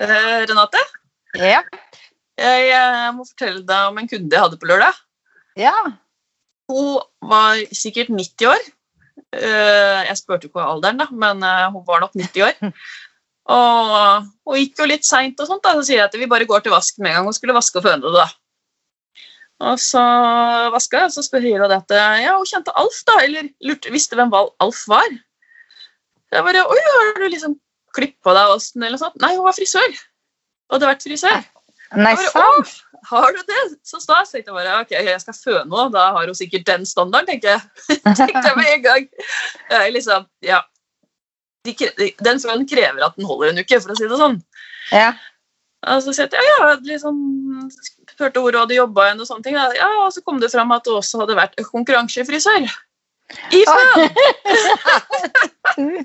Eh, Renate, Ja. jeg jeg, må fortelle deg om en kunde jeg hadde på lørdag. ja. Hun var sikkert 90 år. Eh, jeg spurte ikke alderen, da, men eh, hun var nok 90 år. Og hun gikk jo litt seint, og sånt, da, så sier jeg at vi bare går til vask med en gang. Hun skulle vaske og føne det. da. Og så vaska jeg, og så spør hun at ja, hun kjente Alf, da, eller lurte, visste hvem Alf var. Jeg bare Oi, har du liksom klippa deg Åsten, eller noe sånt? Nei, hun var frisør. Og hadde vært frisør. Nei, sant? Har du det? Så stas. tenkte jeg bare, ok, jeg skal føne henne, da har hun sikkert den standarden, tenker jeg. tenkte jeg med en gang. Jeg liksom, ja. De, den fønen krever at den holder en uke, for å si det sånn. Ja. Og så sier jeg, ja, ja, liksom, hørte hvor hun hadde jobba og sånne ting. Ja, og så kom det fram at hun også hadde vært konkurransefrisør. I føn!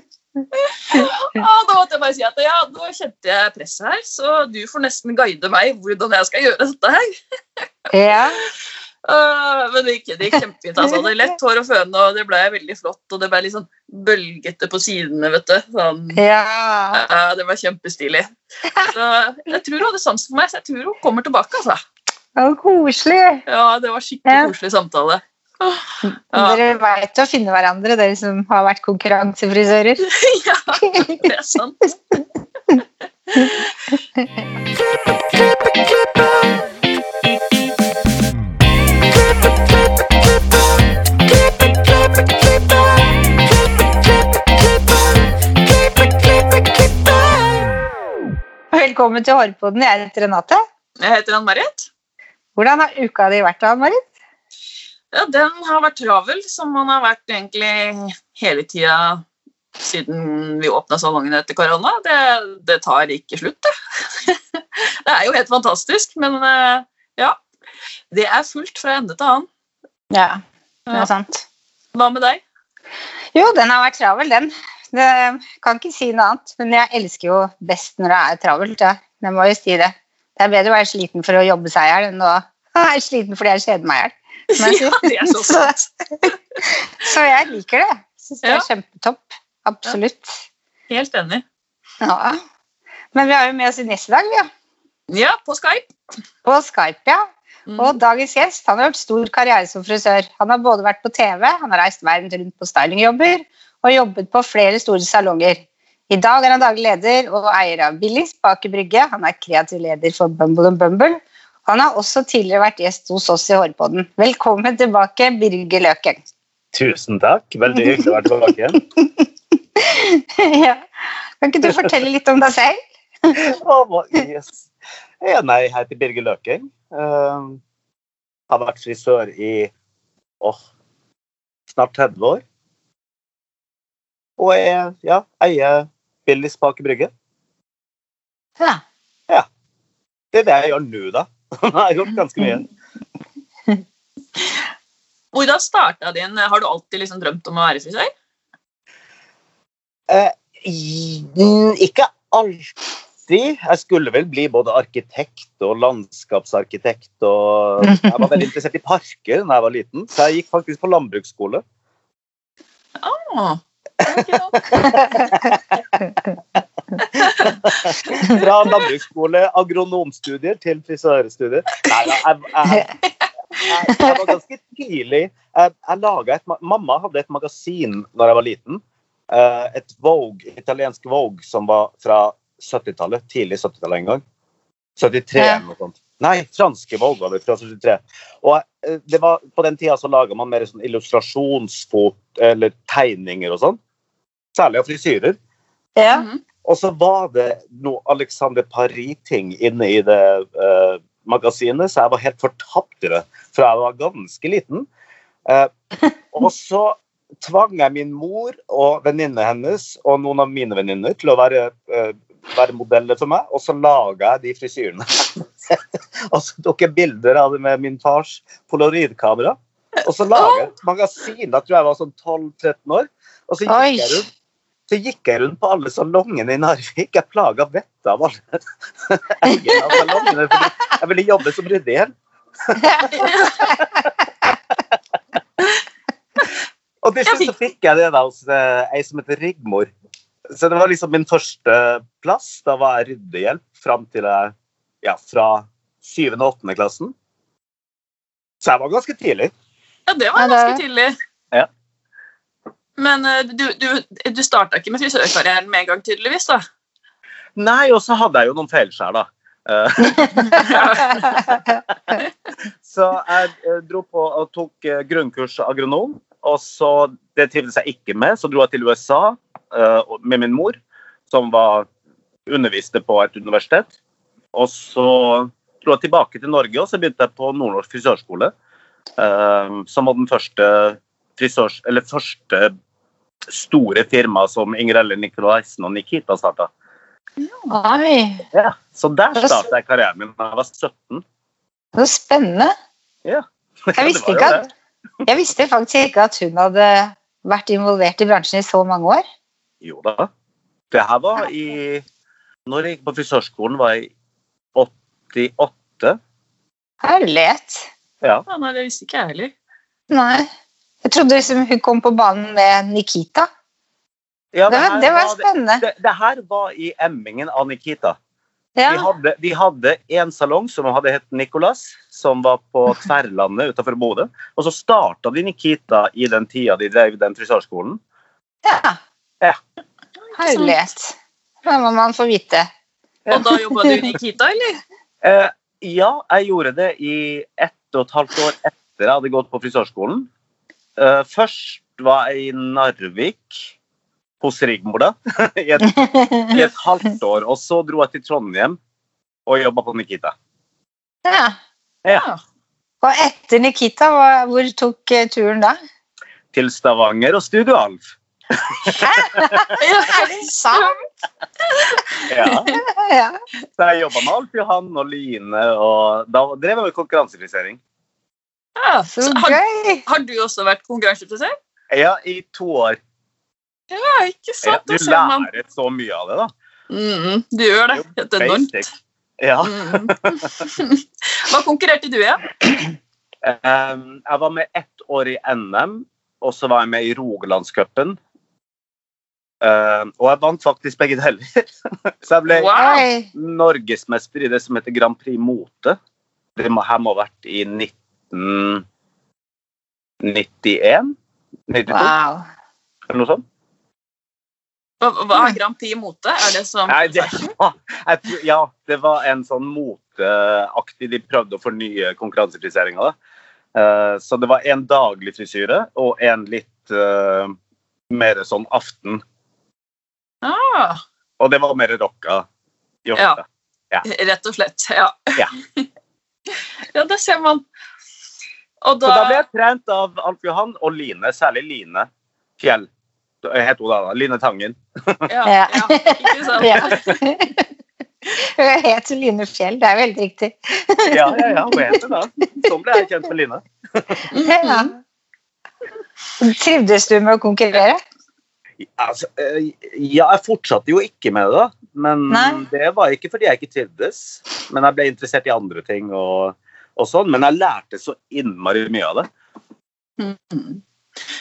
Ja, da måtte jeg bare si at ja, nå kjente jeg presset her, så du får nesten guide meg hvordan jeg skal gjøre dette her. ja. Øh, men det gikk, det gikk kjempefint. Altså. Det er lett hår å føne, og det ble veldig flott. Og det ble litt sånn bølgete på sidene, vet du. Sånn, Ja. ja, det var kjempestilig. Så jeg tror hun hadde sans for meg, så jeg tror hun kommer tilbake. Altså. var koselig. Ja, Det var skikkelig Ja. koselig samtale. Dere veit å finne hverandre, dere som har vært konkurransefrisører. ja, det er sant. Velkommen til Hårpoden. Jeg heter Renate. Jeg heter Ann-Marit. Hvordan har uka di vært, da, Marit? Ja, den har vært travel, som man har vært egentlig hele tida siden vi åpna salongen etter korona. Det, det tar ikke slutt, det. Det er jo helt fantastisk, men eh, ja. Det er fullt fra ende til annen. Ja, det er sant. Hva med deg? Jo, den har vært travel, den. Det, kan ikke si noe annet. Men jeg elsker jo best når det er travelt. Ja. Jeg må jo si det. Det er bedre å være sliten for å jobbe seg i hjel enn å være sliten fordi jeg kjeder meg i hjel. Som jeg Ja, sier. det er så sant. Så jeg liker det. Syns det Ja. er kjempetopp. Absolutt. Helt enig. Ja. Men vi har jo med oss Ines i dag, vi. Ja. Ja, på Skype. På Skype, ja. Mm. Og dagens gjest han har gjort stor karriere som frisør. Han har både vært på TV, han har reist verden rundt på stylingjobber og jobbet på flere store salonger. I dag er han daglig leder og eier av Billis i Brygge. Han er kreativ leder for Bumble Bumble. Han har også tidligere vært gjest hos oss i Hårpodden. Velkommen tilbake, Birger Løken. Tusen takk. Veldig hyggelig å være tilbake igjen. ja. Kan ikke du fortelle litt om deg selv? Hva- yes. ja, nei, jeg heter Birger Løken. Uh, har vært frisør i oh, snart 30 år. Og jeg ja, eier Billis Baker Brygge. Ja. Ja. Det er det jeg gjør nå, da. Jeg har gjort ganske mye. Hvordan starta din Har du alltid liksom drømt om å være frisør? Eh, ikke alltid. Jeg skulle vel bli både arkitekt og landskapsarkitekt. Og jeg var veldig interessert i parker da jeg var liten, så jeg gikk faktisk på landbruksskole. Ah, ok, da. Fra landbruksskole, agronomstudier til frisørstudier. Nei, jeg, jeg, jeg, jeg var ganske tidlig jeg, jeg laget et, Mamma hadde et magasin når jeg var liten. Eh, Et Vogue, italiensk Vogue som var fra 70-tallet. Tidlig 70-tallet en gang. 73 eller noe sånt. Nei, franske Vogue var det fra 73. Og eh, det var, på den tida så laga man mer sånn illustrasjonsfot eller tegninger og sånn. Særlig av frisyrer. ja. Mhm. Og så var det noe Alexander Paris-ting inne i det eh, magasinet, så jeg var helt fortapt i det fra jeg var ganske liten. Eh, og så tvang jeg min mor og venninnene hennes og noen av mine venninner til å være, eh, være modeller for meg, og så laga jeg de frisyrene. og så tok jeg bilder av det med min fars polaroidkamera. Og så laga jeg et magasin. Da tror jeg jeg var sånn 12-13 år. Og så gikk jeg rundt så gikk jeg rundt på alle salongene i Narvik. Jeg plaga vettet av alle eierne av salongene. fordi Jeg ville jobbe som ryddehjelp. Og til slutt så fikk jeg det da hos eh, ei som heter Rigmor. så det var liksom min første plass. Da var jeg ryddehjelp fram til jeg Ja, fra 7. og 8. klassen. Så jeg var ganske tidlig. Ja, det var ganske tidlig. Ja. Men eh, du, du, du starta ikke med frisørkarrieren med en gang, tydeligvis? da? Nei, og så hadde jeg jo noen feilskjær, da. Eh, Så jeg eh, dro på og tok grunnkurs agronom. Og så, det trivdes jeg ikke med, så dro jeg til USA med min mor, som var underviste på et universitet. Og så dro jeg tilbake til Norge, og så begynte jeg på Nordnorsk frisørskole. som var den første frisørs... Eller første store firma som Ingrid Nikolaisen og Nikita starta. Ja, så der starta jeg karrieren min da jeg var 17. så spennende. Ja. Jeg visste, at, jeg visste faktisk ikke at hun hadde vært involvert i bransjen i så mange år. Jo da. Det her var i Når jeg gikk på frisørskolen, var jeg 88. Herlighet. Ja. Ja, nei, det visste ikke jeg heller. Nei. Jeg trodde liksom hun kom på banen med Nikita. ja Det var, det var spennende. det, det her var i emmingen av Nikita. Ja. Vi, hadde, vi hadde en salong som hadde hett Nicolas, som var på Tverlandet utenfor Bodø. Og så starta de Nikita i den tida de drev den frisørskolen. ja. Ja. Herlighet. Det må man få vite. Og da jobba du i Nikita, eller? Eh, ja, jeg gjorde det i ett og et halvt år etter jeg hadde gått på frisørskolen. Eh, først var jeg i Narvik hos Rigmor, da, i, et, i et halvt år. Og så dro jeg til Trondheim og jobba på Nikita. Ja. Ja. Og etter Nikita, hvor tok eh, turen da? Til Stavanger og Studio Alf. Hæ? Er det sant? Ja. Ja. Så jeg jobba med Alf Johan og Line, og da drev jeg med konkurransefrisering. Ja, Så så har, gøy! har du også vært konkurranseinteressert? Ja, i to år. Ja, ikke Ja, sant? du lærer så mye av det, da. Mm, du gjør det. Helt enormt. Basic. Ja. Hva konkurrerte du i? Ja? Um, jeg var med ett år i NM, og så var jeg med i Rogalandscupen. Um, og jeg vant faktisk begge deler. så jeg ble Wow. Norgesmester i det som heter Grand Prix Mote. Det må, her må ha vært i 1991? 92, Wow. eller noe sånt? Hva, hva er Grand Prix mote? Er det som Nei, det var, jeg ja, det var en sånn moteaktig De prøvde å fornye konkurransefriseringa. da. Eh, så det var en daglig frisyre og en litt uh, mer sånn aften. ah, Og det var mer rocka. i Ja. ofte. Rett og slett. Ja. Ja. ja, det ser man. Og Så da ble jeg trent av Alf Johan og Line, særlig Line Fjell. Het hun da, da? Line Tangen. Ja, Ja. ja ikke sant? Ja. Hun heter Line Fjell, det er jo helt riktig. Ja, ja, ja, hun het det da. Sånn ble jeg kjent med Line. Ja. Trivdes du med å konkurrere? Altså, eh, ja, jeg fortsatte jo ikke med det, da. Men Nei. det var ikke fordi jeg ikke trivdes. Men jeg ble interessert i andre ting og, og sånn. Men jeg lærte så innmari mye av det. Mhm.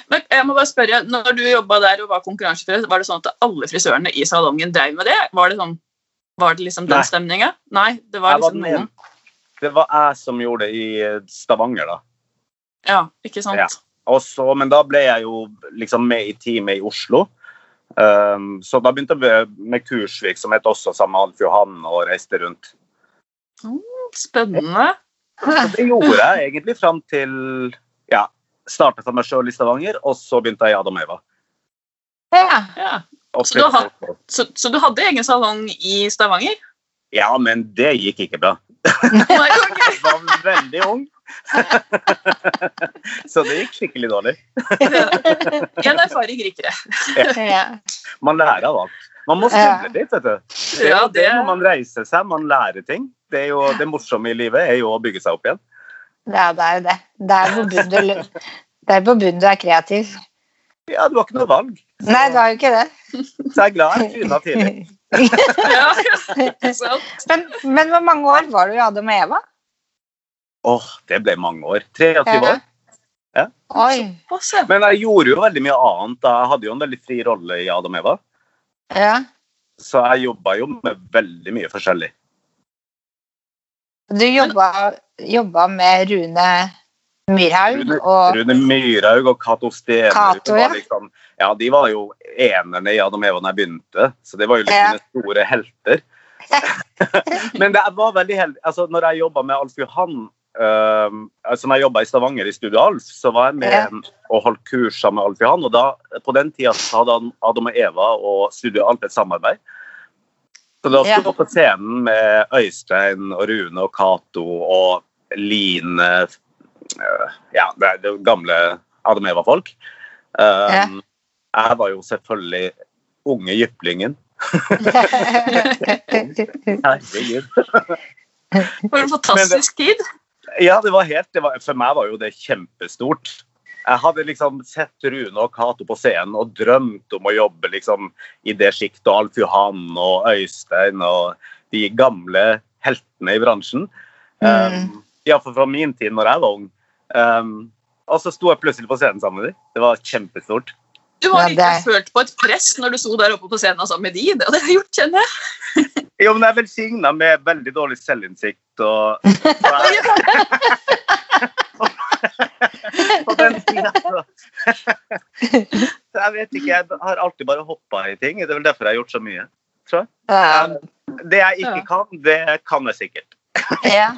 Men jeg må bare spørre, når du jobba der og var konkurransefrisør, var det sånn at alle frisørene i salongen drev med det? Var det, sånn, var det liksom den stemninga? Nei, det var Jeg var liksom noen. Det var jeg som gjorde det i Stavanger, da. Ja, ikke sant? Ja. Så- men da ble jeg jo liksom med i teamet i Oslo. Um, så da begynte jeg med kursvirksomhet også sammen med Alf Johan og reiste rundt. Spennende. Så det gjorde jeg egentlig fram til ja, starta for meg sjøl i Stavanger, og så begynte jeg i Adam Eva. Ja. Ja. Så du har- Så, så du hadde egen salong i Stavanger? Ja, men det gikk ikke bra. Jeg var veldig ung. så det gikk skikkelig dårlig. En erfaring rikere. Ja. Man lærer av alt. Man må Ja. snuble litt, vet du. Det er Ja, jo det det- når man reiser seg, man lærer ting. Det er jo det morsomme i livet er jo å bygge seg opp igjen. ja, det er jo det. Det er på bunnen du, på bunnen du er kreativ. Ja, du har ikke noe valg. Så, Nei, du har jo ikke det. så jeg er glad jeg tryna tidlig. Ja, ikke? Men, men hvor mange år var du i Adam og Eva? Åh, det ble mange år. 23 år. Oi. Men jeg gjorde jo veldig mye annet. Jeg hadde jo en veldig fri rolle i Adam og Eva. Ja. Så jeg jobba jo med veldig mye forskjellig. Du jobba, med Rune Myrhaug Rune, og Rune Myrhaug og Cato Stenhaug. Ja. liksom Ja, de var jo enerne i Adam Evan jeg begynte, så det var jo liksom Ja. mine store helter. Men det var veldig heldig altså Når jeg jobba med Alf Johan altså når jeg jobba i Stavanger i Studio Alf, så var jeg med Ja. og holdt kurs sammen med Alf Johan. Og da, på den tida så hadde Adam og Eva og Studio Alf et samarbeid. Så da Ja. sto jeg på scenen med Øystein og Rune og Cato og Line øh, Ja, det det gamle Adam og Eva-folk. Ja. Jeg var jo selvfølgelig unge jyplingen. Herregud. For en fantastisk tid. Ja, det var helt, det var, for meg var jo det kjempestort. Jeg hadde liksom sett Rune og Cato på scenen og drømt om å jobbe liksom i det sjiktet. Og Alf Johan og Øystein og de gamle heltene i bransjen. Mm. Um, Iallfall fra min tid når jeg var ung. Um, og så sto jeg plutselig på scenen sammen med dem. Det var kjempestort. Du har Ja, følt på et press når du sto der oppe på scenen sammen med de. Det hadde jeg gjort, kjenner jeg. Jo, men jeg er velsigna med veldig dårlig selvinnsikt og, På den tida så Så Jeg vet ikke, jeg har alltid bare hoppa i ting. Det er vel derfor jeg har gjort så mye. tror jeg. Ja. Det jeg ikke kan, det kan jeg sikkert. Ja.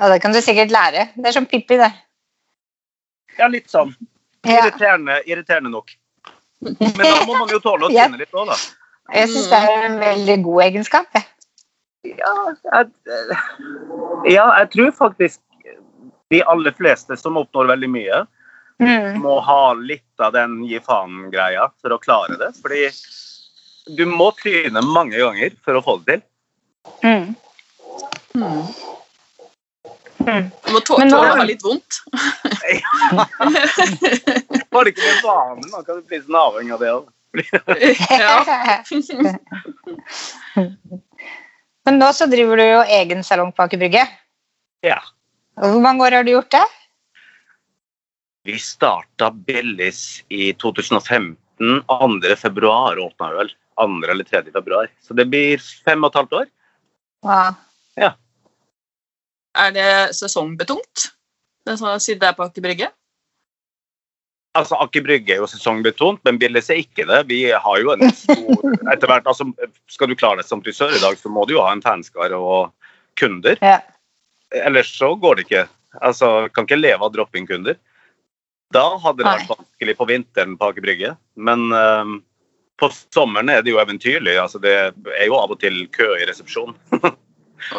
ja, det kan du sikkert lære. Det er som Pippi, det. Ja, litt sånn. Irriterende, irriterende nok. Men da må man jo tåle å Ja. tvinne litt òg, da. Jeg syns det er en veldig god egenskap. jeg. Ja jeg, ja, jeg tror faktisk de aller fleste som oppnår veldig mye, Mm. må ha litt av den gi faen-greia for å klare det. Fordi du må tryne mange ganger for å få det til. Mm. Mm. Mm. Du må tåle å ha litt vondt. Var det ikke det vanen? Man kan bli sånn avhengig av det òg. Ja. Men nå så driver du jo egen salong på Aker Brygge. Ja. Hvor mange år har du gjort det? Vi starta Billis i 2015. 2. februar åpna vi vel. 2. eller 3. februar. Så det blir fem og et halvt år. Wow. Er det sesongbetungt? Det er sånn, siden det er på Aker Brygge? Altså, Aker Brygge er jo sesongbetont, men Billis er ikke det. Vi har jo en stor etter hvert, altså, Skal du klare deg som frisør i dag, så må du jo ha en fanskare og kunder. Ja. Ellers så går det ikke. Altså, kan ikke leve av droppingkunder. Da hadde det Nei. vært vanskelig på vinteren på Aker Brygge. Men øhm, på sommeren er det jo eventyrlig. Altså, det er jo av og til kø i resepsjonen.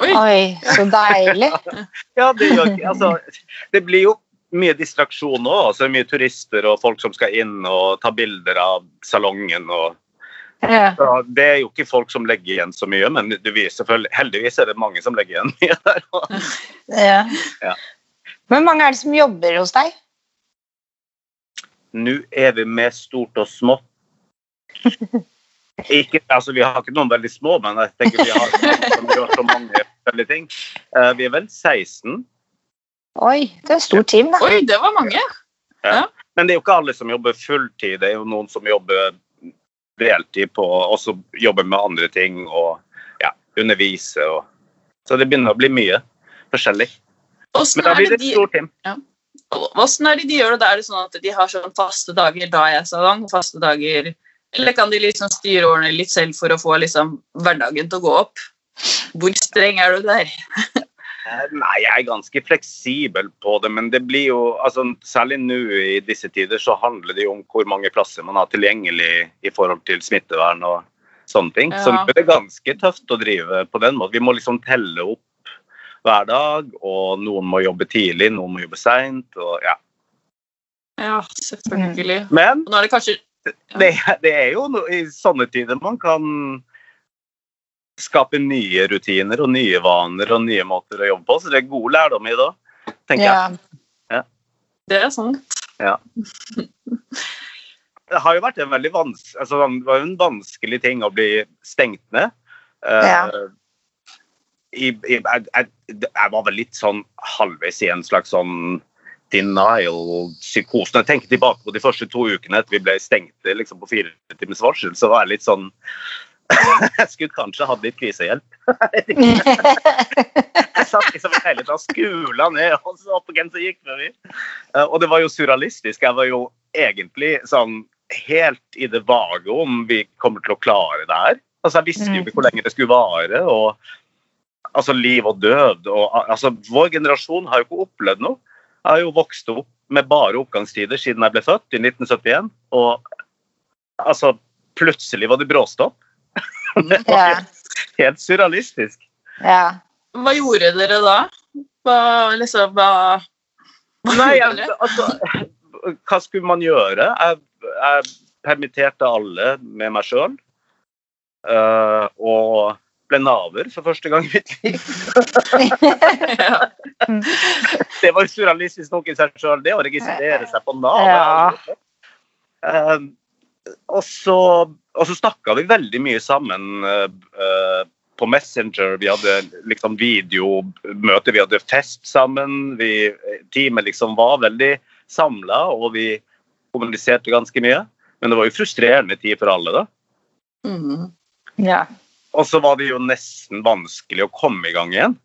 Oi. Oi, så deilig. Ja, det, gjør ikke, altså, det blir jo mye distraksjon òg. Altså, mye turister og folk som skal inn og ta bilder av salongen. Og, Ja. så det er jo ikke folk som legger igjen så mye, men heldigvis er det mange som legger igjen mye der. Ja. Ja. Hvor mange er det som jobber hos deg? Nå er vi med stort og smått. Ikke, altså, vi har ikke noen veldig små, men jeg tenker vi har som gjør så mange forskjellige ting. Eh, vi er vel 16, Oi, det er et stort team, da. Oi, det var mange. men det er jo ikke alle som jobber fulltid. Det er jo noen som jobber deltid på, og også jobber med andre ting og ja, underviser Og, så det begynner å bli mye forskjellig. Hvordan Men da blir det et de, stort team. hvordan er det de gjør det? Er det sånn at de har sånn faste dager da jeg er salong, faste dager Eller kan de liksom styre årene litt selv for å få liksom hverdagen til å gå opp? Hvor streng er du der? Nei, jeg er ganske fleksibel på det, men det blir jo altså, Særlig nå i disse tider så handler det jo om hvor mange plasser man har tilgjengelig i forhold til smittevern og sånne ting. Så det er ganske tøft å drive på den måten. Vi må liksom telle opp hver dag, og noen må jobbe tidlig, noen må jobbe seint. Ja. Ja, selvfølgelig. Men det kanskje det, det er jo no, i sånne tider man kan skape nye rutiner og nye vaner og nye måter å jobbe på. Så det er god lærdom i det òg, tenker jeg. Ja. Det er sant. det har jo vært en veldig vans altså, det var en vanskelig ting å bli stengt ned. Eh, Ja. i, i, jeg, jeg, jeg var vel litt sånn halvveis i en slags sånn denial-psykosen. Jeg tenker tilbake på de første to ukene etter vi ble stengt liksom, på fire timers varsel, så var jeg litt sånn Jeg skulle kanskje hatt litt krisehjelp. jeg satt liksom hele tida skula ned og så på hvem som gikk forbi. Eh, Og det var jo surrealistisk. Jeg var jo egentlig sånn helt i det vage om vi kommer til å klare det her. Altså, jeg visste jo ikke hvor lenge det skulle vare. og altså Liv og død. og altså Vår generasjon har jo ikke opplevd noe. Jeg har jo vokst opp med bare oppgangstider siden jeg ble født i 1971. Og altså, plutselig var det bråstopp. Det var helt, helt surrealistisk. ja. Hva gjorde dere da? Hva, liksom, hva, hva Nei, jeg, altså, hva skulle man gjøre? Jeg, jeg permitterte alle med meg sjøl. og ble naver for første gang i mitt liv. Det var surrealistisk nok i seg sjøl, det å registrere seg på Nav. Ja. Uh, og så, og så snakka vi veldig mye sammen eh, eh, på Messenger. Vi hadde liksom videomøter, vi hadde fest sammen. Vi, teamet liksom var veldig samla, og vi kommuniserte ganske mye. Men det var jo frustrerende tid for alle, da. Mm. ja. Og så var det jo nesten vanskelig å komme i gang igjen.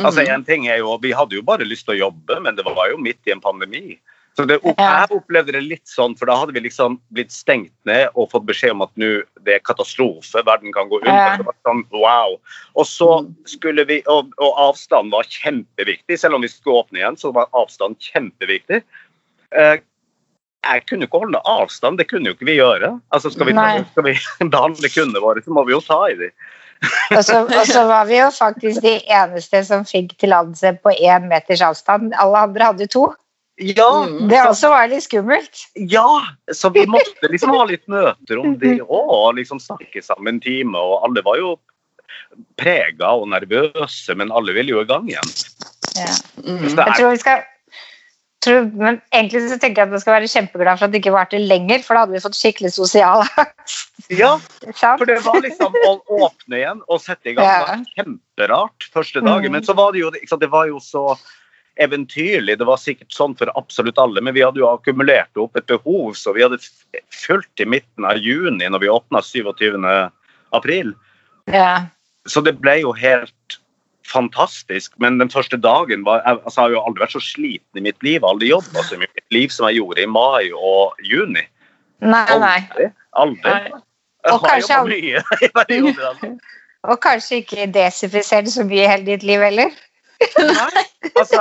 Altså, Mhm. en ting er jo, Vi hadde jo bare lyst til å jobbe, men det var jo midt i en pandemi. Så det, Jeg opplevde det litt sånn, for da hadde vi liksom blitt stengt ned og fått beskjed om at nå det er katastrofe, verden kan gå under. Ja. Det var sånn, wow. Og så Mm. skulle vi, og, og avstand var kjempeviktig. Selv om vi skulle åpne igjen, så var avstand kjempeviktig. Eh, jeg kunne ikke holde avstand, det kunne jo ikke vi gjøre. Altså Skal vi, Nei. skal vi behandle kundene våre, så må vi jo ta i dem. Og så, og så var vi jo faktisk de eneste som fikk tillatelse på én meters avstand. Alle andre hadde jo to. Ja, Mm. Det også var litt skummelt. Ja, så vi måtte liksom ha litt møter om det òg, liksom snakke sammen en time. Og alle var jo prega og nervøse, men alle ville jo i gang igjen. Ja. Mhm. Jeg tror vi skal tror, men egentlig så tenker jeg at vi skal være kjempeglad for at det ikke varte lenger, for da hadde vi fått skikkelig sosial ja, for det var liksom å åpne igjen og sette i gang. Var kjemperart første dagen. Mm. Men så var det jo det var jo så eventyrlig. Det var sikkert sånn for absolutt alle, men vi hadde jo akkumulert opp et behov, så vi hadde fulgt i midten av juni når vi åpna 27. april. Ja. Så det ble jo helt fantastisk. Men den første dagen var jeg, altså, jeg har jo aldri vært så sliten i mitt liv. Jeg har aldri jobba så mye i mitt liv som jeg gjorde i mai og juni. Nei, nei. Aldri. Nei. Jeg har jobba mye i perioder. Altså. Og kanskje ikke desifisert så mye i hele ditt liv heller. Nei, altså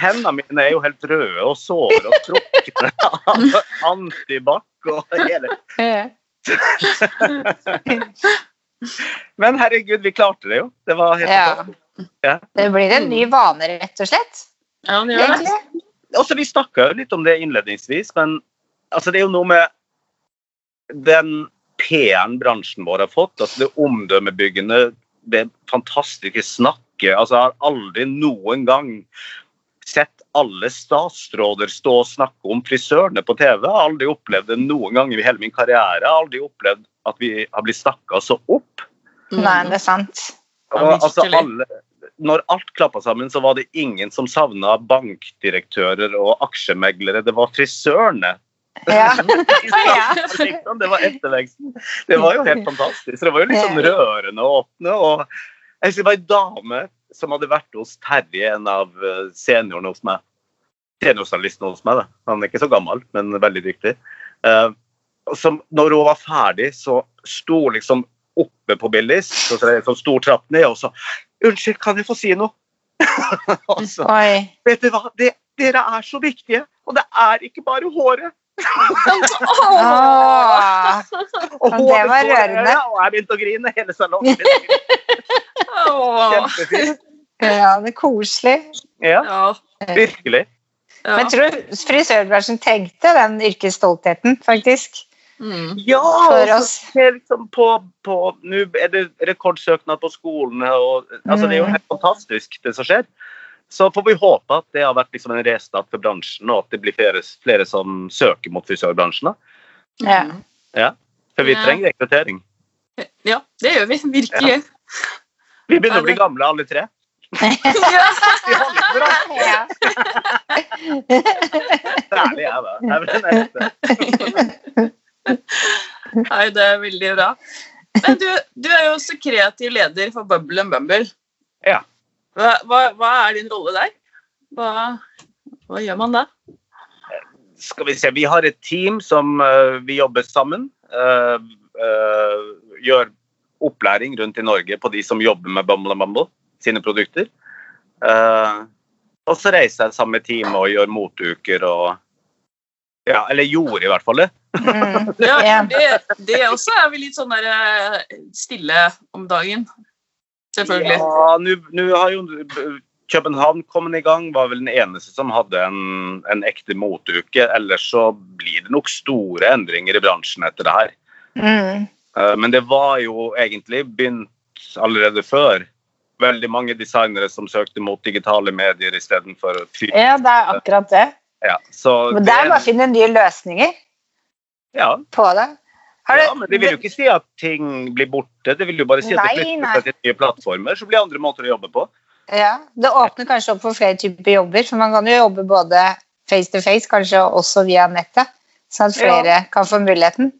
Hendene mine er jo helt røde og såre og trukne av antibac og hele Men herregud, vi klarte det jo. Det var helt Ja. Ja. Det blir en ny vane, rett og slett. Ja, det gjør det. Også, vi snakka jo litt om det innledningsvis, men altså, det er jo noe med den PR-en bransjen vår har fått, altså det omdømmebyggende, det fantastiske snakket. Altså, jeg har aldri noen gang sett alle statsråder stå og snakke om frisørene på TV. Jeg har aldri opplevd det noen gang i hele min karriere. Jeg har aldri opplevd at vi har blitt snakka så opp. Mhm. Nei, det er sant. Og, altså, alle, når alt klappa sammen, så var det ingen som savna bankdirektører og aksjemeglere. Det var frisørene. Ja. Det var etterveksten. Det var jo helt fantastisk. Det var jo liksom rørende å åpne. Og jeg husker det var ei dame som hadde vært hos Terje, en av eh, seniorene hos meg. Seniorstylisten hos meg, da. Han er ikke så gammel, men veldig dyktig. Eh, som, når hun var ferdig, så sto hun liksom oppe på Billis, så det sånn stor trapp ned, og så Unnskyld, kan jeg få si noe? og så, Oi. vet du hva, det, dere er så viktige, og det er ikke bare håret. Åh. Og det var rørende. Og jeg begynte å grine hele salongen. Kjempefint. Ja, det er koselig. Ja, Ja. virkelig. ja. Men jeg tror frisørbransjen trengte den yrkesstoltheten, faktisk. Mm. Ja, For oss. liksom på, på Nå er det rekordsøknad på skolene, og altså, det er jo helt fantastisk, det som skjer. Så får vi håpe at det har vært liksom en restart for bransjen, og at det blir flere, flere som søker mot frisørbransjen. Ja. Ja. For vi trenger rekruttering. ja, det gjør vi virkelig. Vi begynner å bli gamle alle tre. Ja. Ja. Særlig jeg, da. Jeg vel. Nei, det er veldig bra. Men du, du er jo også kreativ leder for Bubble and Bumble. Ja. Hva, hva, hva er din rolle der? Hva, hva gjør man da? Skal vi se, vi har et team som uh, vi jobber sammen. Uh, uh, gjør opplæring rundt i Norge på de som jobber med Bumble and Bumble, sine produkter. Eh, og så reiser jeg sammen med teamet og gjør motuker og Ja, eller gjorde i hvert fall det. Mm. Ja, det, det også er vi litt sånn der stille om dagen. Selvfølgelig. Ja, nå- har jo København kommet i gang, var vel den eneste som hadde en, en ekte motuke. Ellers så blir det nok store endringer i bransjen etter det her. Mm. Eh, Men det var jo egentlig begynt allerede før. Veldig mange designere som søkte mot digitale medier istedenfor fysisk. ja, det er akkurat det. Ja, så Men det er bare å finne nye løsninger ja, på det. Ja, men det vil jo ikke si at ting blir borte. Det vil jo bare si at Nei, det flytter seg til nye plattformer, så blir det andre måter å jobbe på. Ja, Det åpner kanskje opp for flere typer jobber, for man kan jo jobbe både face to face, kanskje også via nettet, sånn at flere kan få muligheten.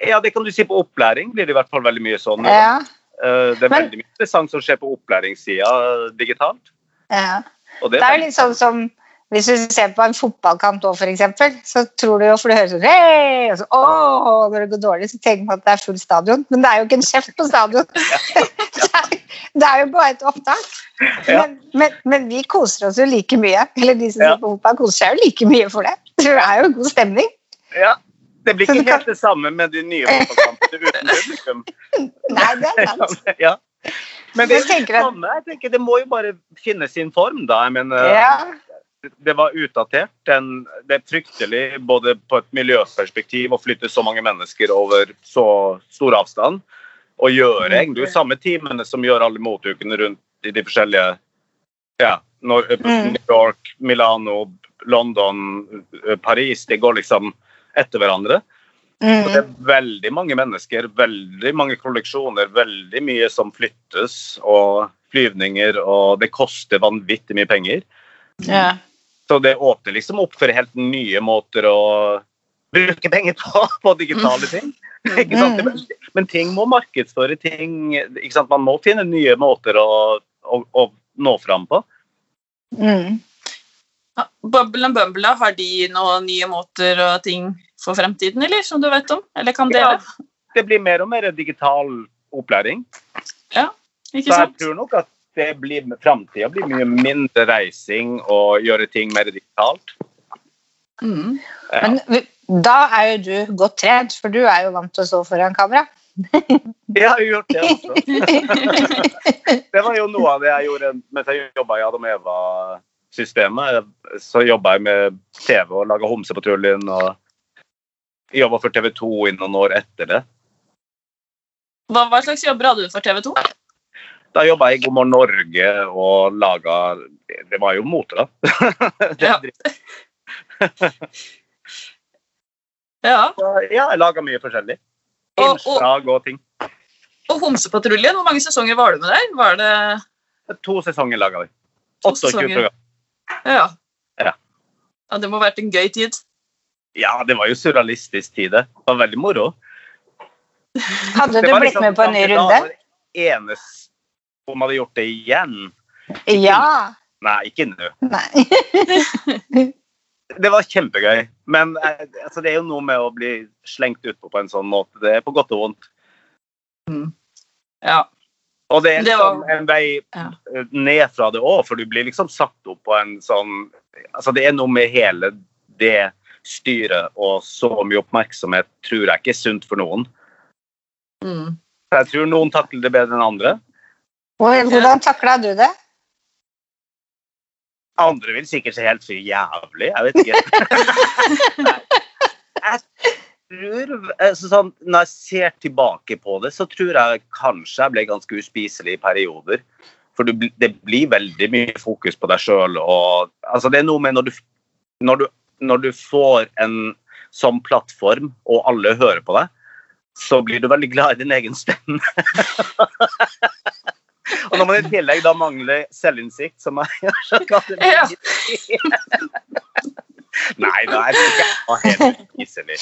Ja, det kan du si på opplæring. blir det i hvert fall veldig mye sånn. Ja, Eh, Det er Men- veldig mye interessant som skjer på opplæringssida digitalt. ja. Det Det er jo litt sånn som hvis du ser på en fotballkamp òg, f.eks., så tror du jo, for du hører sånn hey! og så, Åh! Når det går dårlig, så tenker man at det er full stadion, men det er jo ikke en kjeft på stadion. det, er, det er jo bare et opptak. Ja. Men, men, men vi koser oss jo like mye. Eller de som Ja. ser på fotball, koser seg jo like mye for det. Det er jo god stemning. Ja, det blir ikke helt det samme med de nye fotballkampene uten publikum. Nei, det er sant. Ja. Men det, er det samme. Jeg tenker, det må jo bare finne sin form, da. Jeg mener, Ja. Det var utdatert. Den, det er fryktelig både på et miljøperspektiv å flytte så mange mennesker over så stor avstand. Og gjøre egentlig de samme timene som gjør alle motukene rundt i de forskjellige ja, Mm. New York, Milano, London, eh, Paris. Det går liksom etter hverandre. Og det Mm. er veldig mange mennesker, veldig mange kolleksjoner, veldig mye som flyttes, og flyvninger, og det koster vanvittig mye penger. ja. Så det åpner liksom opp for helt nye måter å bruke penger på, på digitale ting. Ikke sant? Mm. Men, men ting må markedsføre ting. Ikke sant? Man må finne nye måter å, å, å nå fram på. Mm. Bubble and Bumble, har de noen nye måter og ting for fremtiden, eller? Som du vet om? Eller kan dere? Ja. Det blir mer og mer digital opplæring. Ja, Ikke sant? Så jeg tror nok at det blir framtida blir mye mindre reising og gjøre ting mer digitalt. Mm. Ja. Men da er jo du godt trent, for du er jo vant til å stå foran kamera. Jeg har jo gjort det også. Det var jo noe av det jeg gjorde mens jeg jobba i Adam Eva-systemet. Så jobba jeg med TV og laga Homsepatruljen og jobba for TV 2 i noen år etter det. Hva, hva slags jobber hadde du for TV 2? Da jobba jeg i God morgen Norge og laga Det var jo mote, da. Ja. Ja. Ja, jeg laga mye forskjellig. Og- og- Innslag og ting. Og Homsepatruljen, hvor mange sesonger var du med der? Var det To sesonger laga vi. To 28 sesonger. program. Ja. Ja. ja. Det må ha vært en gøy tid. Ja, det var jo surrealistisk tid, det. Det var veldig moro. Hadde du blitt liksom med på en ny runde? Det var Eneste om hadde gjort det igjen. Ja. Nei, ikke nå. Nei. Det var kjempegøy. Men eh, altså, det er jo noe med å bli slengt utpå på en sånn måte. Det er på godt og vondt. Ja. Og det er Det var- liksom en vei Ja. eh, ned fra det òg, for du blir liksom satt opp på en sånn Altså, det er noe med hele det styret og så mye oppmerksomhet tror jeg ikke er sunt for noen. Mm. Jeg tror noen takler det bedre enn andre. Hvor- Hvordan takla du det? Andre vil sikkert se helt for jævlig. Jeg vet ikke. Jeg tror altså sånn, Når jeg ser tilbake på det, så tror jeg kanskje jeg ble ganske uspiselig i perioder. For du, det blir veldig mye fokus på deg sjøl. Altså, det er noe med når du, når, du, når du får en sånn plattform, og alle hører på deg, så blir du veldig glad i din egen stemme. og når man i tillegg da mangler selvinnsikt, som jeg så kan det Ja. Nei, da er det ikke jeg helt hisselig.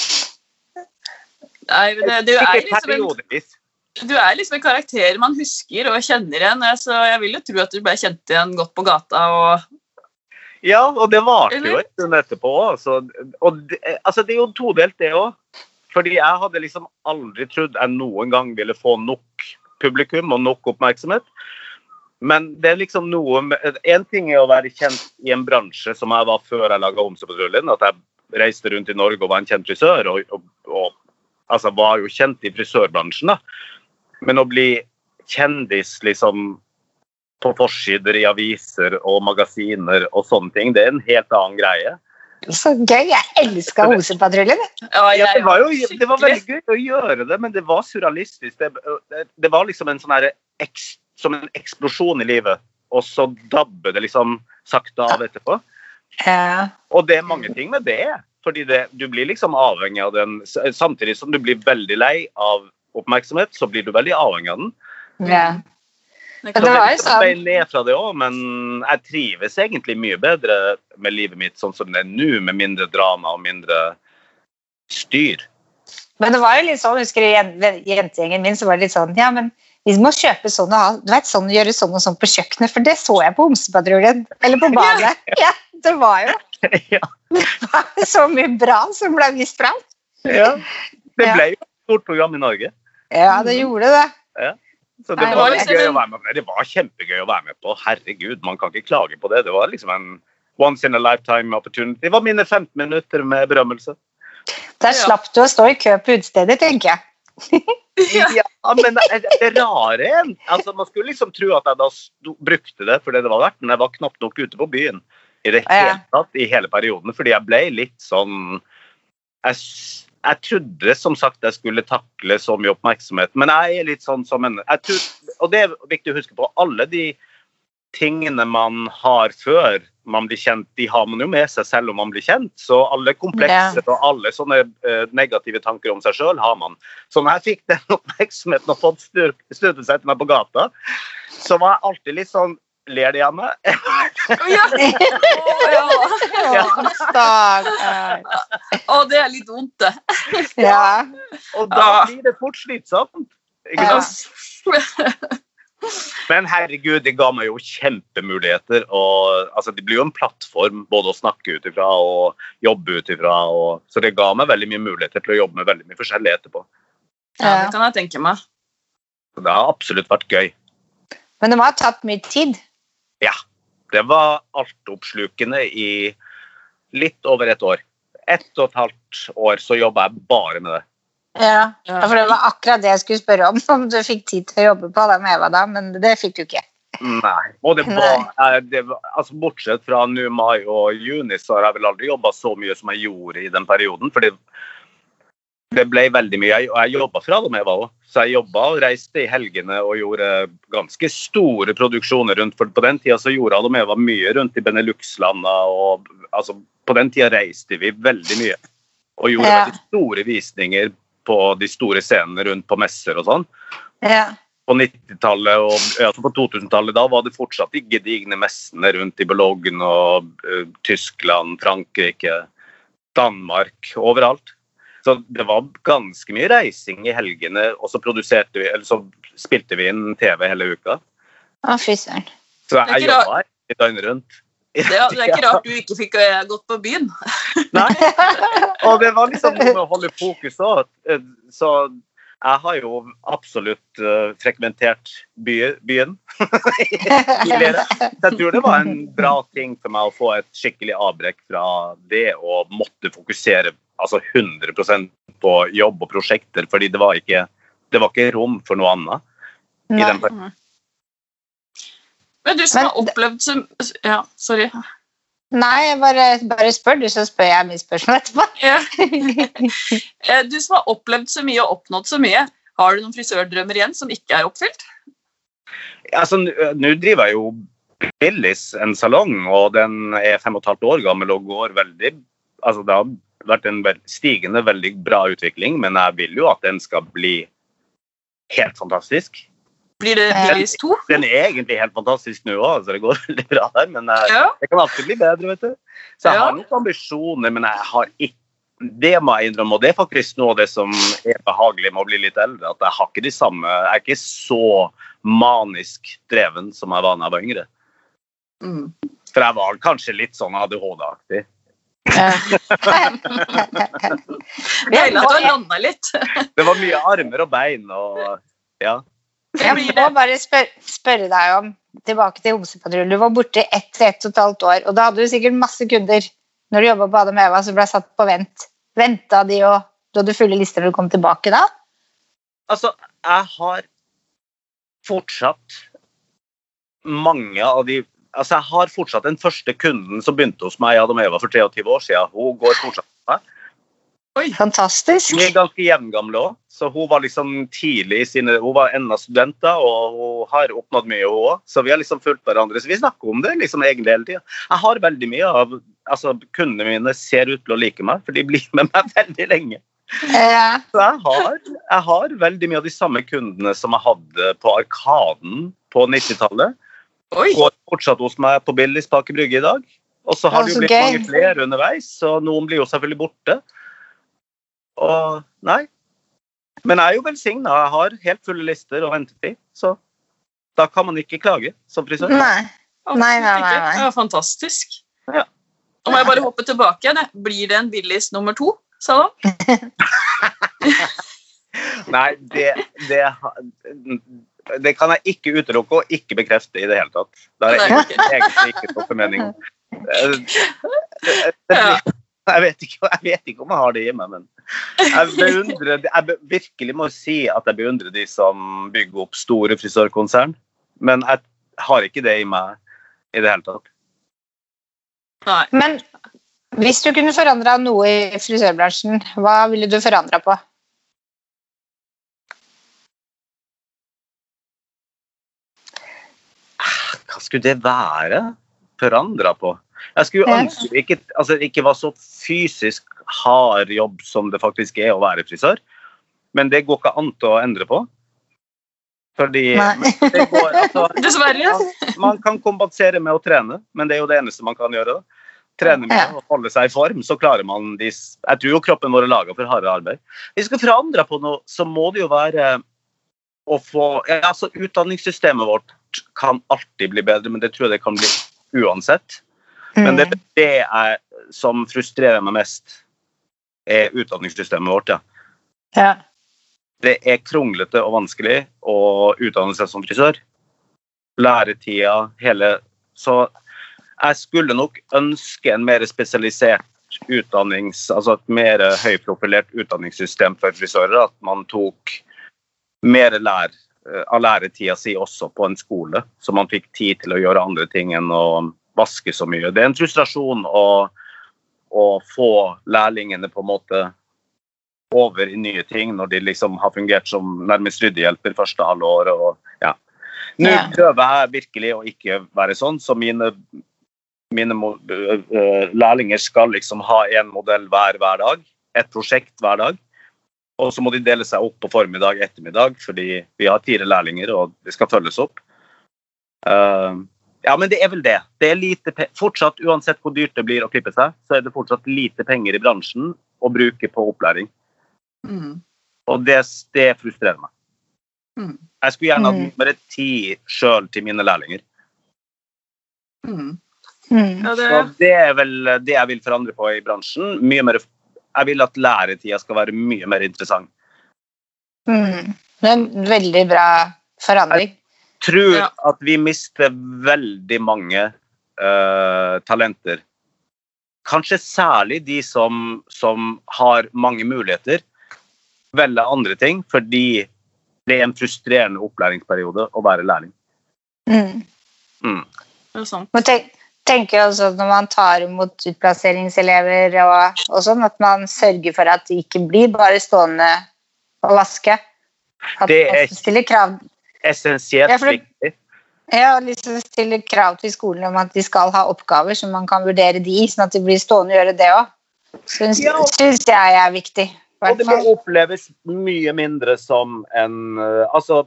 Nei, men du, er liksom en, du er liksom en karakter man husker og kjenner igjen. eh, Så jeg vil jo tro at du ble kjent igjen godt på gata. og Ja, og det varte jo en stund etterpå. Altså, og det, altså, det er jo todelt, det òg. Fordi jeg hadde liksom aldri trodd jeg noen gang ville få nok publikum og nok oppmerksomhet. Men det er liksom noe med En ting er å være kjent i en bransje som jeg var før jeg laga Homsepatruljen. At jeg reiste rundt i Norge og var en kjent frisør. Og, og, og altså var jo kjent i frisørbransjen, da. Men å bli kjendis liksom på forsider i aviser og magasiner og sånne ting, det er en helt annen greie. Så gøy. Jeg elska Hosepatruljen. Ja, Ja, det, var jo, det var veldig gøy å gjøre det, men det var surrealistisk. Det, det, det var liksom en sånn her eks, som en eksplosjon i livet, og så dabber det liksom sakte av etterpå. Ja. Og det er mange ting med det. Fordi det, du blir liksom avhengig av den Samtidig som du blir veldig lei av oppmerksomhet, så blir du veldig avhengig av den. ja. Det Men kan- det var jo sånn- vei ned fra det også, men jeg trives egentlig mye bedre med livet mitt sånn som det er nå, med mindre drama og mindre styr. Men det var jo litt sånn, husker du jen- jentegjengen min, så var det litt sånn Ja, men vi må kjøpe sånn og ha Du vet, sånn gjøre sånn og sånn på kjøkkenet, for det så jeg på Homsepatruljen. Eller på badet. Ja, det var jo ja. så mye bra som ble vist fram. ja. Det ble jo et stort program i Norge. Ja, det gjorde det. Så det var, litt liksom gøy å være med. Det var kjempegøy å være med på. Herregud, man kan ikke klage på det. Det var liksom en once in a lifetime opportunity. Det var mine 15 minutter med berømmelse. Der slapp du å stå i kø på utestedet, tenker jeg. Ja, men det, det rare en altså Man skulle liksom tro at jeg da brukte det for det det var verdt, men jeg var knapt nok ute på byen i det hele tatt i hele perioden. Fordi jeg ble litt sånn jeg, jeg trodde som sagt jeg skulle takle så mye oppmerksomhet, men jeg er litt sånn som en tror, Og det er viktig å huske på. Alle de tingene man har før man blir kjent, de har man jo med seg selv om man blir kjent. Så alle komplekser og alle sånne eh, negative tanker om seg sjøl har man. Så når jeg fikk den oppmerksomheten og fått styr- seg etter meg på gata, så var jeg alltid litt sånn Ler de av meg? Ja. Å, ja. Ja. Stakkar. Det er litt vondt, det. Ja. Og da Ja. blir det fort slitsomt. Ikke Ja. sant? Men herregud, det ga meg jo kjempemuligheter. Og, altså, det blir jo en plattform både å snakke ut ifra og jobbe ut ifra. Og, så det ga meg veldig mye muligheter til å jobbe med veldig mye forskjellig etterpå. Ja, det kan jeg tenke meg. Det har absolutt vært gøy. Men det må ha tatt mye tid. Det var altoppslukende i litt over et år. Ett og et halvt år så jobba jeg bare med det. Ja. ja, for det var akkurat det jeg skulle spørre om, om du fikk tid til å jobbe på det med Eva da, men det fikk du ikke. Nei. Og det var, eh, det var altså Bortsett fra nå mai og juni, så har jeg vel aldri jobba så mye som jeg gjorde i den perioden. For det, ble veldig mye. Jeg- Og jeg jobba fra Adam jeg var òg. Så jeg jobba og reiste i helgene og gjorde ganske store produksjoner rundt. For på den tida så gjorde Adam Eva mye rundt i Benelux-landa. og altså, På den tida reiste vi veldig mye. Og gjorde Ja. veldig store visninger på de store scenene rundt på messer og sånn Ja. på 90-tallet og altså på 2000-tallet da var det fortsatt de gedigne messene rundt i Bologna og eh, Tyskland, Frankrike, Danmark, overalt. Så det var ganske mye reising i helgene, og så produserte vi, eller så spilte vi inn TV hele uka. Å, fy søren. Så er jeg jobba i døgnet rundt. Det, er- det er ikke rart du ikke fikk eh, gått på byen. Nei. Og det var liksom noe med å holde fokus òg. Så jeg har jo absolutt eh, frekventert by, byen tidligere. Så jeg tror det var en bra ting for meg å få et skikkelig avbrekk fra det å måtte fokusere altså 100% på jobb og prosjekter, fordi det var ikke, det var ikke rom for noe annet. i Nei. den. Men du som Men har opplevd så Ja, sorry. Nei, bare, bare spør du, så spør jeg mitt spørsmål etterpå. Ja. Eh, Du som har opplevd så mye og oppnådd så mye, har du noen frisørdrømmer igjen som ikke er oppfylt? Altså, nå driver jeg jo Billis, en salong, og den er fem og et halvt år gammel og går veldig altså Det har vært en stigende, veldig bra utvikling, men jeg vil jo at den skal bli helt fantastisk. Blir det. Billis 2? Den er egentlig helt fantastisk nå òg, så det går veldig bra der. Men jeg, Ja. det kan alltid bli bedre, vet du. Så jeg Ja. har noen ambisjoner, men jeg har ikke det må jeg innrømme, og det er faktisk noe av det som er behagelig med å bli litt eldre. At jeg har ikke de samme Jeg er ikke så manisk dreven som jeg var da jeg var yngre. Mm. For jeg var kanskje litt sånn ADHD-aktig. Deilig at du har landa litt. Det var mye armer og bein og ja. Jeg må bare spør spørre deg om tilbake til Homsepatruljen. Du var borte ett til ett og et halvt år, og da hadde du sikkert masse kunder når du jobba på Adam Eva som ble satt på vent. Venta de, og du hadde fulle lister når du kom tilbake da? Altså, jeg har fortsatt mange av de Altså, jeg har fortsatt den første kunden som begynte hos meg Adam Eva for 23 år siden. Hun går fortsatt med meg. Fantastisk. Hun er ganske jevngamle òg, så hun var liksom tidlig i sine Hun var ennå student da, og hun har oppnådd mye, hun òg. Så vi har liksom fulgt hverandre. Så vi snakker om det liksom egentlig hele tida. Jeg har veldig mye av Altså, kundene mine ser ut til å like meg, for de blir med meg veldig lenge. Ja. Så jeg har, jeg har veldig mye av de samme kundene som jeg hadde på Arkaden på 90-tallet. Oi. Går fortsatt hos meg på Billis bak i Brygge i dag. Og så har det jo blitt gøy. mange flere underveis, så noen blir jo selvfølgelig borte. Og nei. Men jeg er jo velsigna. Jeg har helt fulle lister og ventetid, så da kan man ikke klage som frisør. nei. Nei, Nei, nei, nei, Det var fantastisk. Ja. Nå må jeg bare hoppe tilbake igjen. Blir det en Billis nummer to? Sa han. Nei, det, det, det kan jeg ikke utelukke og ikke bekrefte i det hele tatt. Det har jeg egentlig, ikke noe formening om. Eh, Jeg vet, ikke, jeg vet ikke om jeg har det i meg, men jeg beundrer Jeg be- virkelig må si at jeg beundrer de som bygger opp store frisørkonsern, men jeg har ikke det i meg i det hele tatt. Nei. Men hvis du kunne forandra noe i frisørbransjen, hva ville du forandra på? Hva skulle det være forandra på? Jeg skulle ønske det ikke, altså, ikke var så fysisk hard jobb som det faktisk er å være frisør. Men det går ikke an til å endre på. Fordi det går, altså, Dessverre. man, man kan kompensere med å trene, men det er jo det eneste man kan gjøre. da. Trene med Ja. å holde seg i form, så klarer man de Jeg tror jo kroppen vår er laga for harde arbeid. Hvis vi skal forandre på noe, så må det jo være å få ja, altså Utdanningssystemet vårt kan alltid bli bedre, men det tror jeg det kan bli uansett. Men det, er det er, som frustrerer meg mest, er utdanningssystemet vårt. ja. Ja. Det er kronglete og vanskelig å utdanne seg som frisør. Læretida, hele Så jeg skulle nok ønske en mer spesialisert utdannings... Altså et mer høyprofilert utdanningssystem for frisører. At man tok mer lær, av læretida si også på en skole, så man fikk tid til å gjøre andre ting enn å vaske så mye. Det er en frustrasjon å, å få lærlingene på en måte over i nye ting når de liksom har fungert som nærmest ryddehjelper første halvår. Og, ja. Nå prøver jeg virkelig å ikke være sånn, så mine, mine øh, øh, lærlinger skal liksom ha en modell hver hver dag. Et prosjekt hver dag. Og så må de dele seg opp på formiddag ettermiddag, fordi vi har fire lærlinger og det skal følges opp. Uh, ja, men det er vel det. Det er lite pe fortsatt, Uansett hvor dyrt det blir å klippe seg, så er det fortsatt lite penger i bransjen å bruke på opplæring. Mm. Og det, det frustrerer meg. Mm. Jeg skulle gjerne hatt Mm. mer ti sjøl til mine lærlinger. Mm. Mm. Ja, det, Så det er vel det jeg vil forandre på i bransjen. Mye mer, jeg vil at læretida skal være mye mer interessant. Mm. Det er en veldig bra forandring. Jeg Tror Ja. at vi mister veldig mange uh, talenter. Kanskje særlig de som, som har mange muligheter, velger andre ting fordi det er en frustrerende opplæringsperiode å være lærling. Mm. Mm. det er sant. Tenker også når man tar imot utplasseringselever og, og sånn, at man sørger for at de ikke blir bare stående og vaske. At Det er- stiller krav, Essensielt Ja, viktig. ja, liksom stiller krav til skolen om at de skal ha oppgaver, som man kan vurdere de, sånn at de blir stående og gjøre det òg. Syns, Ja. syns jeg er viktig. Og det må oppleves mye mindre som en eh, Altså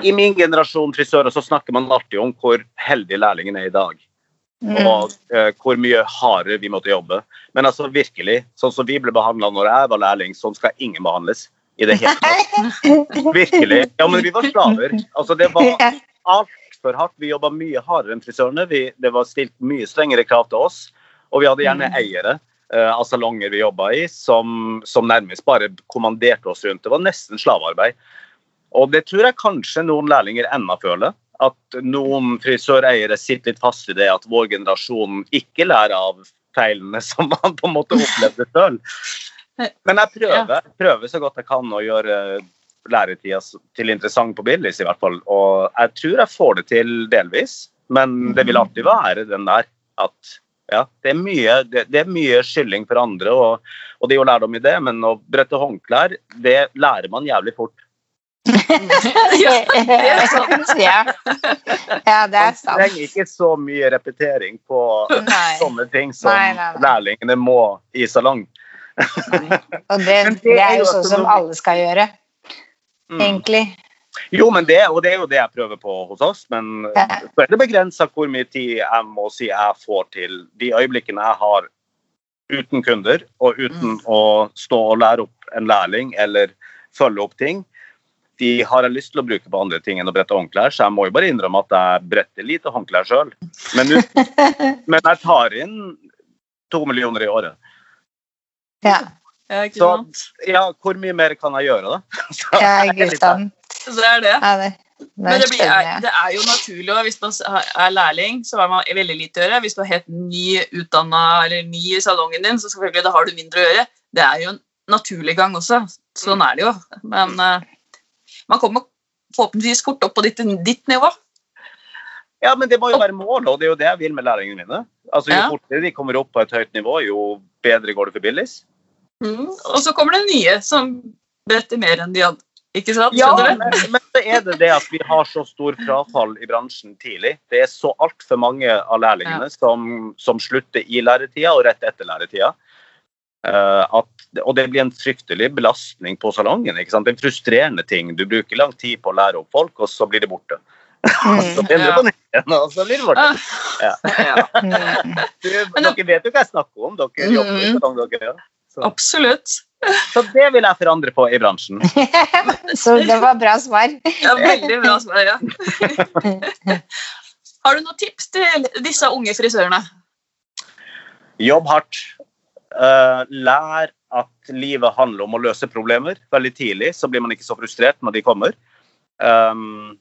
I min generasjon frisører så snakker man alltid om hvor heldig lærlingen er i dag. Mm. Og eh, hvor mye hardere vi måtte jobbe. Men altså virkelig, sånn som vi ble behandla når jeg var lærling, sånn skal ingen behandles. I det hele tatt. Virkelig. Ja, men vi var slaver. Altså, det var altfor hardt. Vi jobba mye hardere enn frisørene. Vi, det var stilt mye strengere krav til oss. Og vi hadde gjerne Mm. eiere eh, av salonger vi jobba i, som, som nærmest bare kommanderte oss rundt. Det var nesten slavearbeid. Og det tror jeg kanskje noen lærlinger ennå føler. At noen frisøreiere sitter litt fast i det at vår generasjon ikke lærer av feilene som man på en måte opplevde sjøl. Men jeg prøver, prøver så godt jeg kan å gjøre læretida til interessant på Billis, i hvert fall. Og jeg tror jeg får det til delvis, men det vil alltid være den der at ja, det er mye, det, det er mye skylling for andre, og, og det er jo lærdom i det, men å brette håndklær, det lærer man jævlig fort. Ja, er sant. ja. ja, det er Man trenger ikke så mye repetering på Nei. sånne ting som Nei, nei, nei. lærlingene må i salong. Og det, det det er er jo sånn som alle skal gjøre, Mm. egentlig. Jo, men det, og det er jo det jeg prøver på hos oss, men så er det begrensa hvor mye tid jeg må si jeg får til de øyeblikkene jeg har uten kunder, og uten å stå og lære opp en lærling eller følge opp ting. De har jeg lyst til å bruke på andre ting enn å brette håndklær, så jeg må jo bare innrømme at jeg bretter lite håndklær sjøl. Men, men jeg tar inn to millioner i året. Ja, Ja, Så ja, hvor mye mer kan jeg gjøre, da? Så ja ikke sant. Så det er det. Ja, det, Men det, blir, det er jo naturlig, hvis man er lærling, så har man veldig lite å gjøre. Hvis du er helt ny utdanna eller ny i salongen din, så selvfølgelig da har du mindre å gjøre. Det er jo en naturlig gang også. Sånn er det jo. Men eh, man kommer forhåpentligvis fort opp på ditt, ditt nivå. Ja, men det må jo være målet, og det er jo det jeg vil med læringene mine. Altså, Jo Ja. fortere de kommer opp på et høyt nivå, jo bedre går det for Billis. Mm. Og så kommer det nye som bretter mer enn de hadde. Ikke sant? Ja, men, men så er det det at vi har så stor frafall i bransjen tidlig. Det er så altfor mange av lærlingene som, som slutter i læretida og rett etter læretida. Eh, at, og det blir en fryktelig belastning på salongen. ikke sant? En frustrerende ting. Du bruker lang tid på å lære opp folk, og så blir det borte. så Mm, blir det på nytt igjen, og så blir det borte. Ja. Ja, mm. Du, dere vet jo hva jeg snakker om. Dere jobber i salong, dere. Ja. Så, absolutt. så det vil jeg forandre på i bransjen. Så det var bra svar. Ja, veldig bra svar. Ja. Har du noen tips til disse unge frisørene? Jobb hardt. Eh, lær at livet handler om å løse problemer veldig tidlig, så blir man ikke så frustrert når de kommer. Um,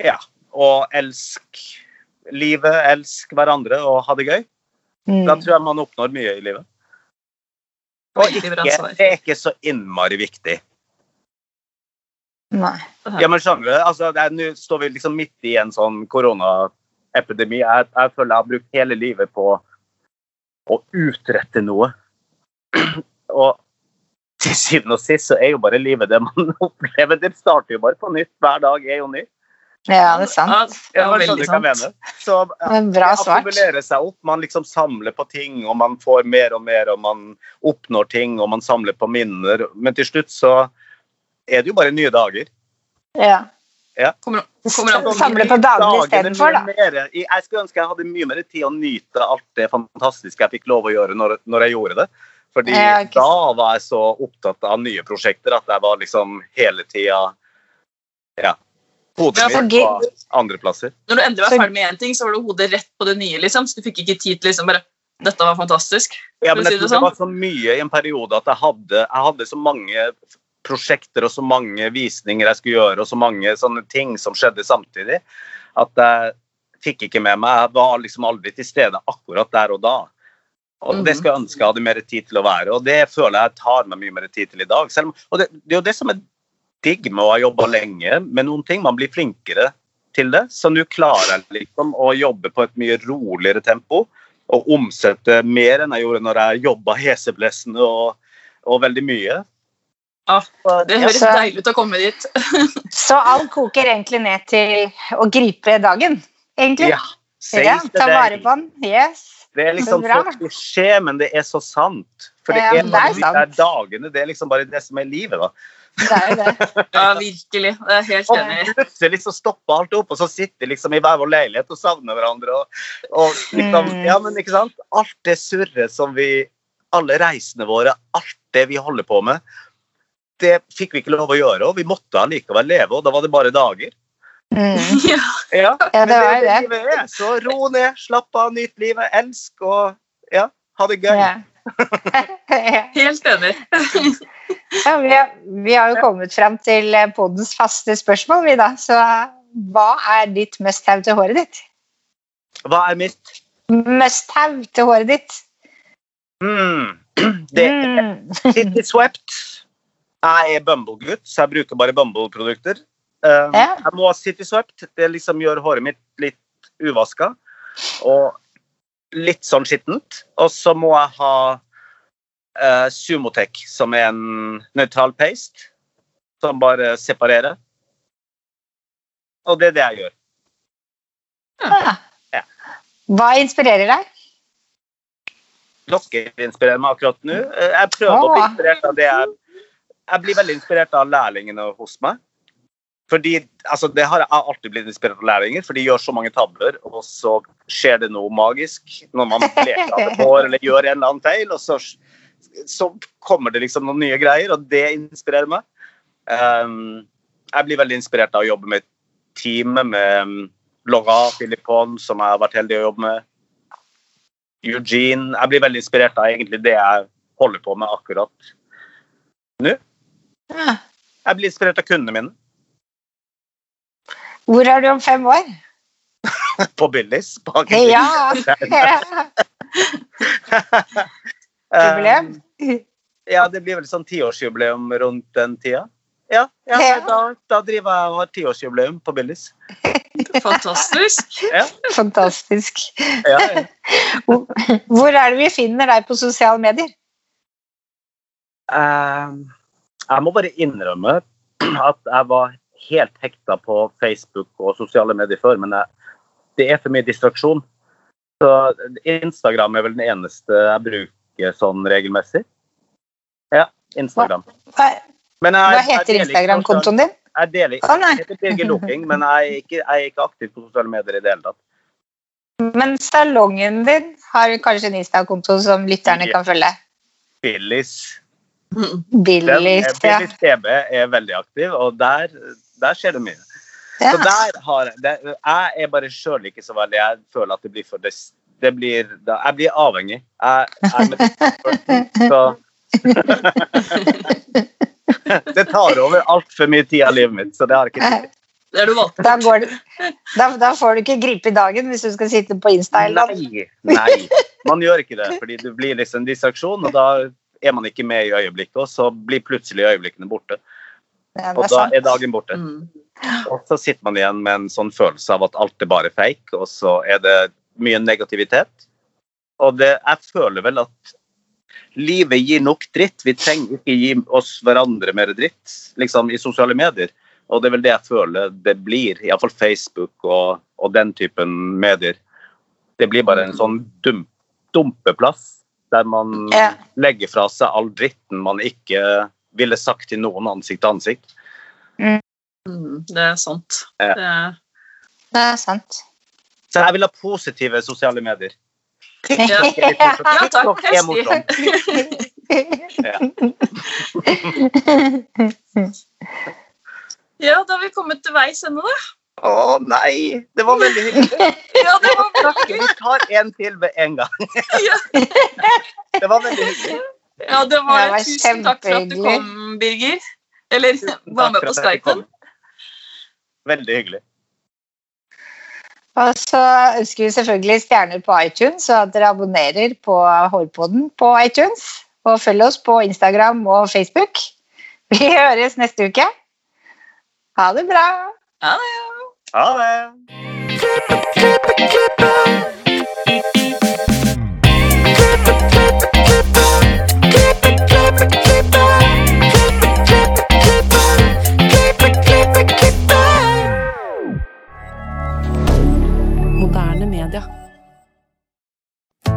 ja. Og elsk livet, elsk hverandre og ha det gøy. Da Mm. tror jeg man oppnår mye i livet. Og ikke, det er ikke så innmari viktig. Nei. Ja, men skjønner du? Altså, Nå står vi liksom midt i en sånn koronaepidemi. Jeg, jeg føler jeg har brukt hele livet på å utrette noe. Og til syvende og sist så er jo bare livet det man opplever. Det starter jo bare på nytt. Hver dag er jo ny. Ja, det er sant. Ja, det skjønner veldig sant. Så Det er akkumulerer seg opp. Man liksom samler på ting, og man får mer og mer, og man oppnår ting, og man samler på minner. Men til slutt så er det jo bare nye dager. Ja. Kommer, kommer an på Samle på dagene istedenfor, da. mer- Jeg skulle ønske jeg hadde mye mer tid å nyte alt det fantastiske jeg fikk lov å gjøre når, når jeg gjorde det. Fordi Ja, da var jeg så opptatt av nye prosjekter at jeg var liksom hele tida Ja. Hodet Ja, mitt gøy. andre plasser. Når du endelig var ferdig med én ting, så var du hodet rett på det nye. liksom, så Du fikk ikke tid til liksom bare Dette var fantastisk. Ja, men jeg si det sånn. det var så mye i en periode at jeg hadde, jeg hadde så mange prosjekter og så mange visninger jeg skulle gjøre, og så mange sånne ting som skjedde samtidig, at jeg fikk ikke med meg Jeg var liksom aldri til stede akkurat der og da. Og Det skal skulle jeg ønske jeg hadde mer tid til å være, og det føler jeg tar meg mye mer tid til i dag. Selv og det, det er jo det som er digg med å ha jobba lenge med noen ting. Man blir flinkere til det. Så nå klarer jeg liksom å jobbe på et mye roligere tempo og omsette mer enn jeg gjorde når jeg jobba heseblesende og, og veldig mye. Ah, det høres så- deilig ut å komme dit. Så alt koker egentlig ned til å gripe dagen, egentlig. Ja, Ja, ta vare på den. Yes. Det er liksom Så klisjé, men det er så sant. For det Ja, er det bare er de der dagene, det er liksom bare det som er livet, da. Det er jo det. Ja, virkelig. Det er helt enig. Og plutselig så stopper alt opp, og så sitter vi liksom i hver vår leilighet og savner hverandre. Og, og liksom, Mm. ja, men ikke sant? Alt det surret som vi Alle reisene våre, alt det vi holder på med, det fikk vi ikke lov å gjøre, og vi måtte allikevel leve, og da var det bare dager. Mm. Ja. Ja, det var jo det. livet er. Så ro ned, slapp av, nyt livet, elsk og ja, ha det gøy. Ja. Helt enig. Ja, vi, har, vi har jo kommet frem til podens faste spørsmål, vi da. Så hva er ditt must-have til håret ditt? Hva er mitt? Must-have til håret ditt? Mm. Det er Mm. City Swept. Jeg er Bumble-gutt, så jeg bruker bare Bumble-produkter. Uh, Ja. Jeg må ha City Swept. Det liksom gjør håret mitt litt uvaska og litt sånn skittent. Og så må jeg ha uh, Sumotec, som er en nøytral paste som bare separerer. Og det er det jeg gjør. Ja. Hva inspirerer deg? Dere inspirerer meg akkurat nå. Eh, Jeg prøver å bli inspirert av det jeg Jeg blir veldig inspirert av lærlingene hos meg. Fordi, altså det har Jeg alltid blitt inspirert av lærlinger, for de gjør så mange tabler, og så skjer det noe magisk når man leker av et på, eller gjør en eller annen feil, og så, så kommer det liksom noen nye greier, og det inspirerer meg. Um, jeg blir veldig inspirert av å jobbe med teamet med um, Laura Philippon, som jeg har vært heldig å jobbe med. Eugene. Jeg blir veldig inspirert av egentlig det jeg holder på med akkurat nå. Ah. Jeg blir inspirert av kundene mine Hvor er du om fem år? på Billys. Ja! Jubileum? Um, ja, det blir vel sånn tiårsjubileum rundt den tida. Ja, ja, Ja. Da, da driver jeg og har tiårsjubileum på Billys. Fantastisk. Fantastisk. Ja, ja. Hvor er det vi finner deg på sosiale medier? Um, jeg må bare innrømme at jeg var helt hekta på Facebook og sosiale medier før, men jeg, det er for mye distraksjon. Så Instagram er vel den eneste jeg bruker sånn regelmessig. Ja, Instagram. Hva, Men hva jeg, jeg heter Instagram-kontoen din? Jeg deler ikke. jeg heter Birger Looking, men jeg er, ikke, jeg er ikke aktiv på sosiale medier i det hele tatt. Men salongen din har kanskje en Insta-konto som lytterne kan følge? Billys. Er- ja. Billis TB er veldig aktiv, og der, der skjer det mye. ja. Så der har det, jeg er bare sjøl ikke så veldig Jeg føler at det blir for det, det blir, da, Jeg blir avhengig. Jeg, jeg er med, så Det tar over altfor mye tid av livet mitt, så det har jeg ikke tid til. Er du Da, går det, da, da får du ikke gripe i dagen hvis du skal sitte på Insta. Nei, nei, man gjør ikke det, fordi det blir liksom en distraksjon, og da er man ikke med i øyeblikket, og så blir plutselig øyeblikkene borte. Ja, Og da sant. er dagen borte. Mm. Og så sitter man igjen med en sånn følelse av at alt er bare fake, og så er det mye negativitet. Og det, jeg føler vel at livet gir nok dritt. Vi trenger ikke gi oss hverandre mer dritt liksom i sosiale medier. Og det er vel det jeg føler det blir, iallfall Facebook og, og den typen medier. Det blir bare en sånn dump, dumpeplass der man Ja. legger fra seg all dritten man ikke ville sagt til noen ansikt til ansikt. Mm, det er sant. Ja. Det er, Det er sant. Så jeg vil ha positive sosiale medier. Ja. Ja, takk. Ja, da har vi kommet til veis ende, da. Å nei! Det var veldig hyggelig. Ja, det var Vi tar en til med en gang. Ja. Det var veldig hyggelig. Ja, det var, Det var Tusen takk for at du kom, Birger. Eller var med på Skypen. Veldig hyggelig. Og så ønsker vi selvfølgelig stjerner på iTunes, så at dere abonnerer på Hårpodden på iTunes. Og følg oss på Instagram og Facebook. Vi høres neste uke. Ha det bra. Ha det Ha det.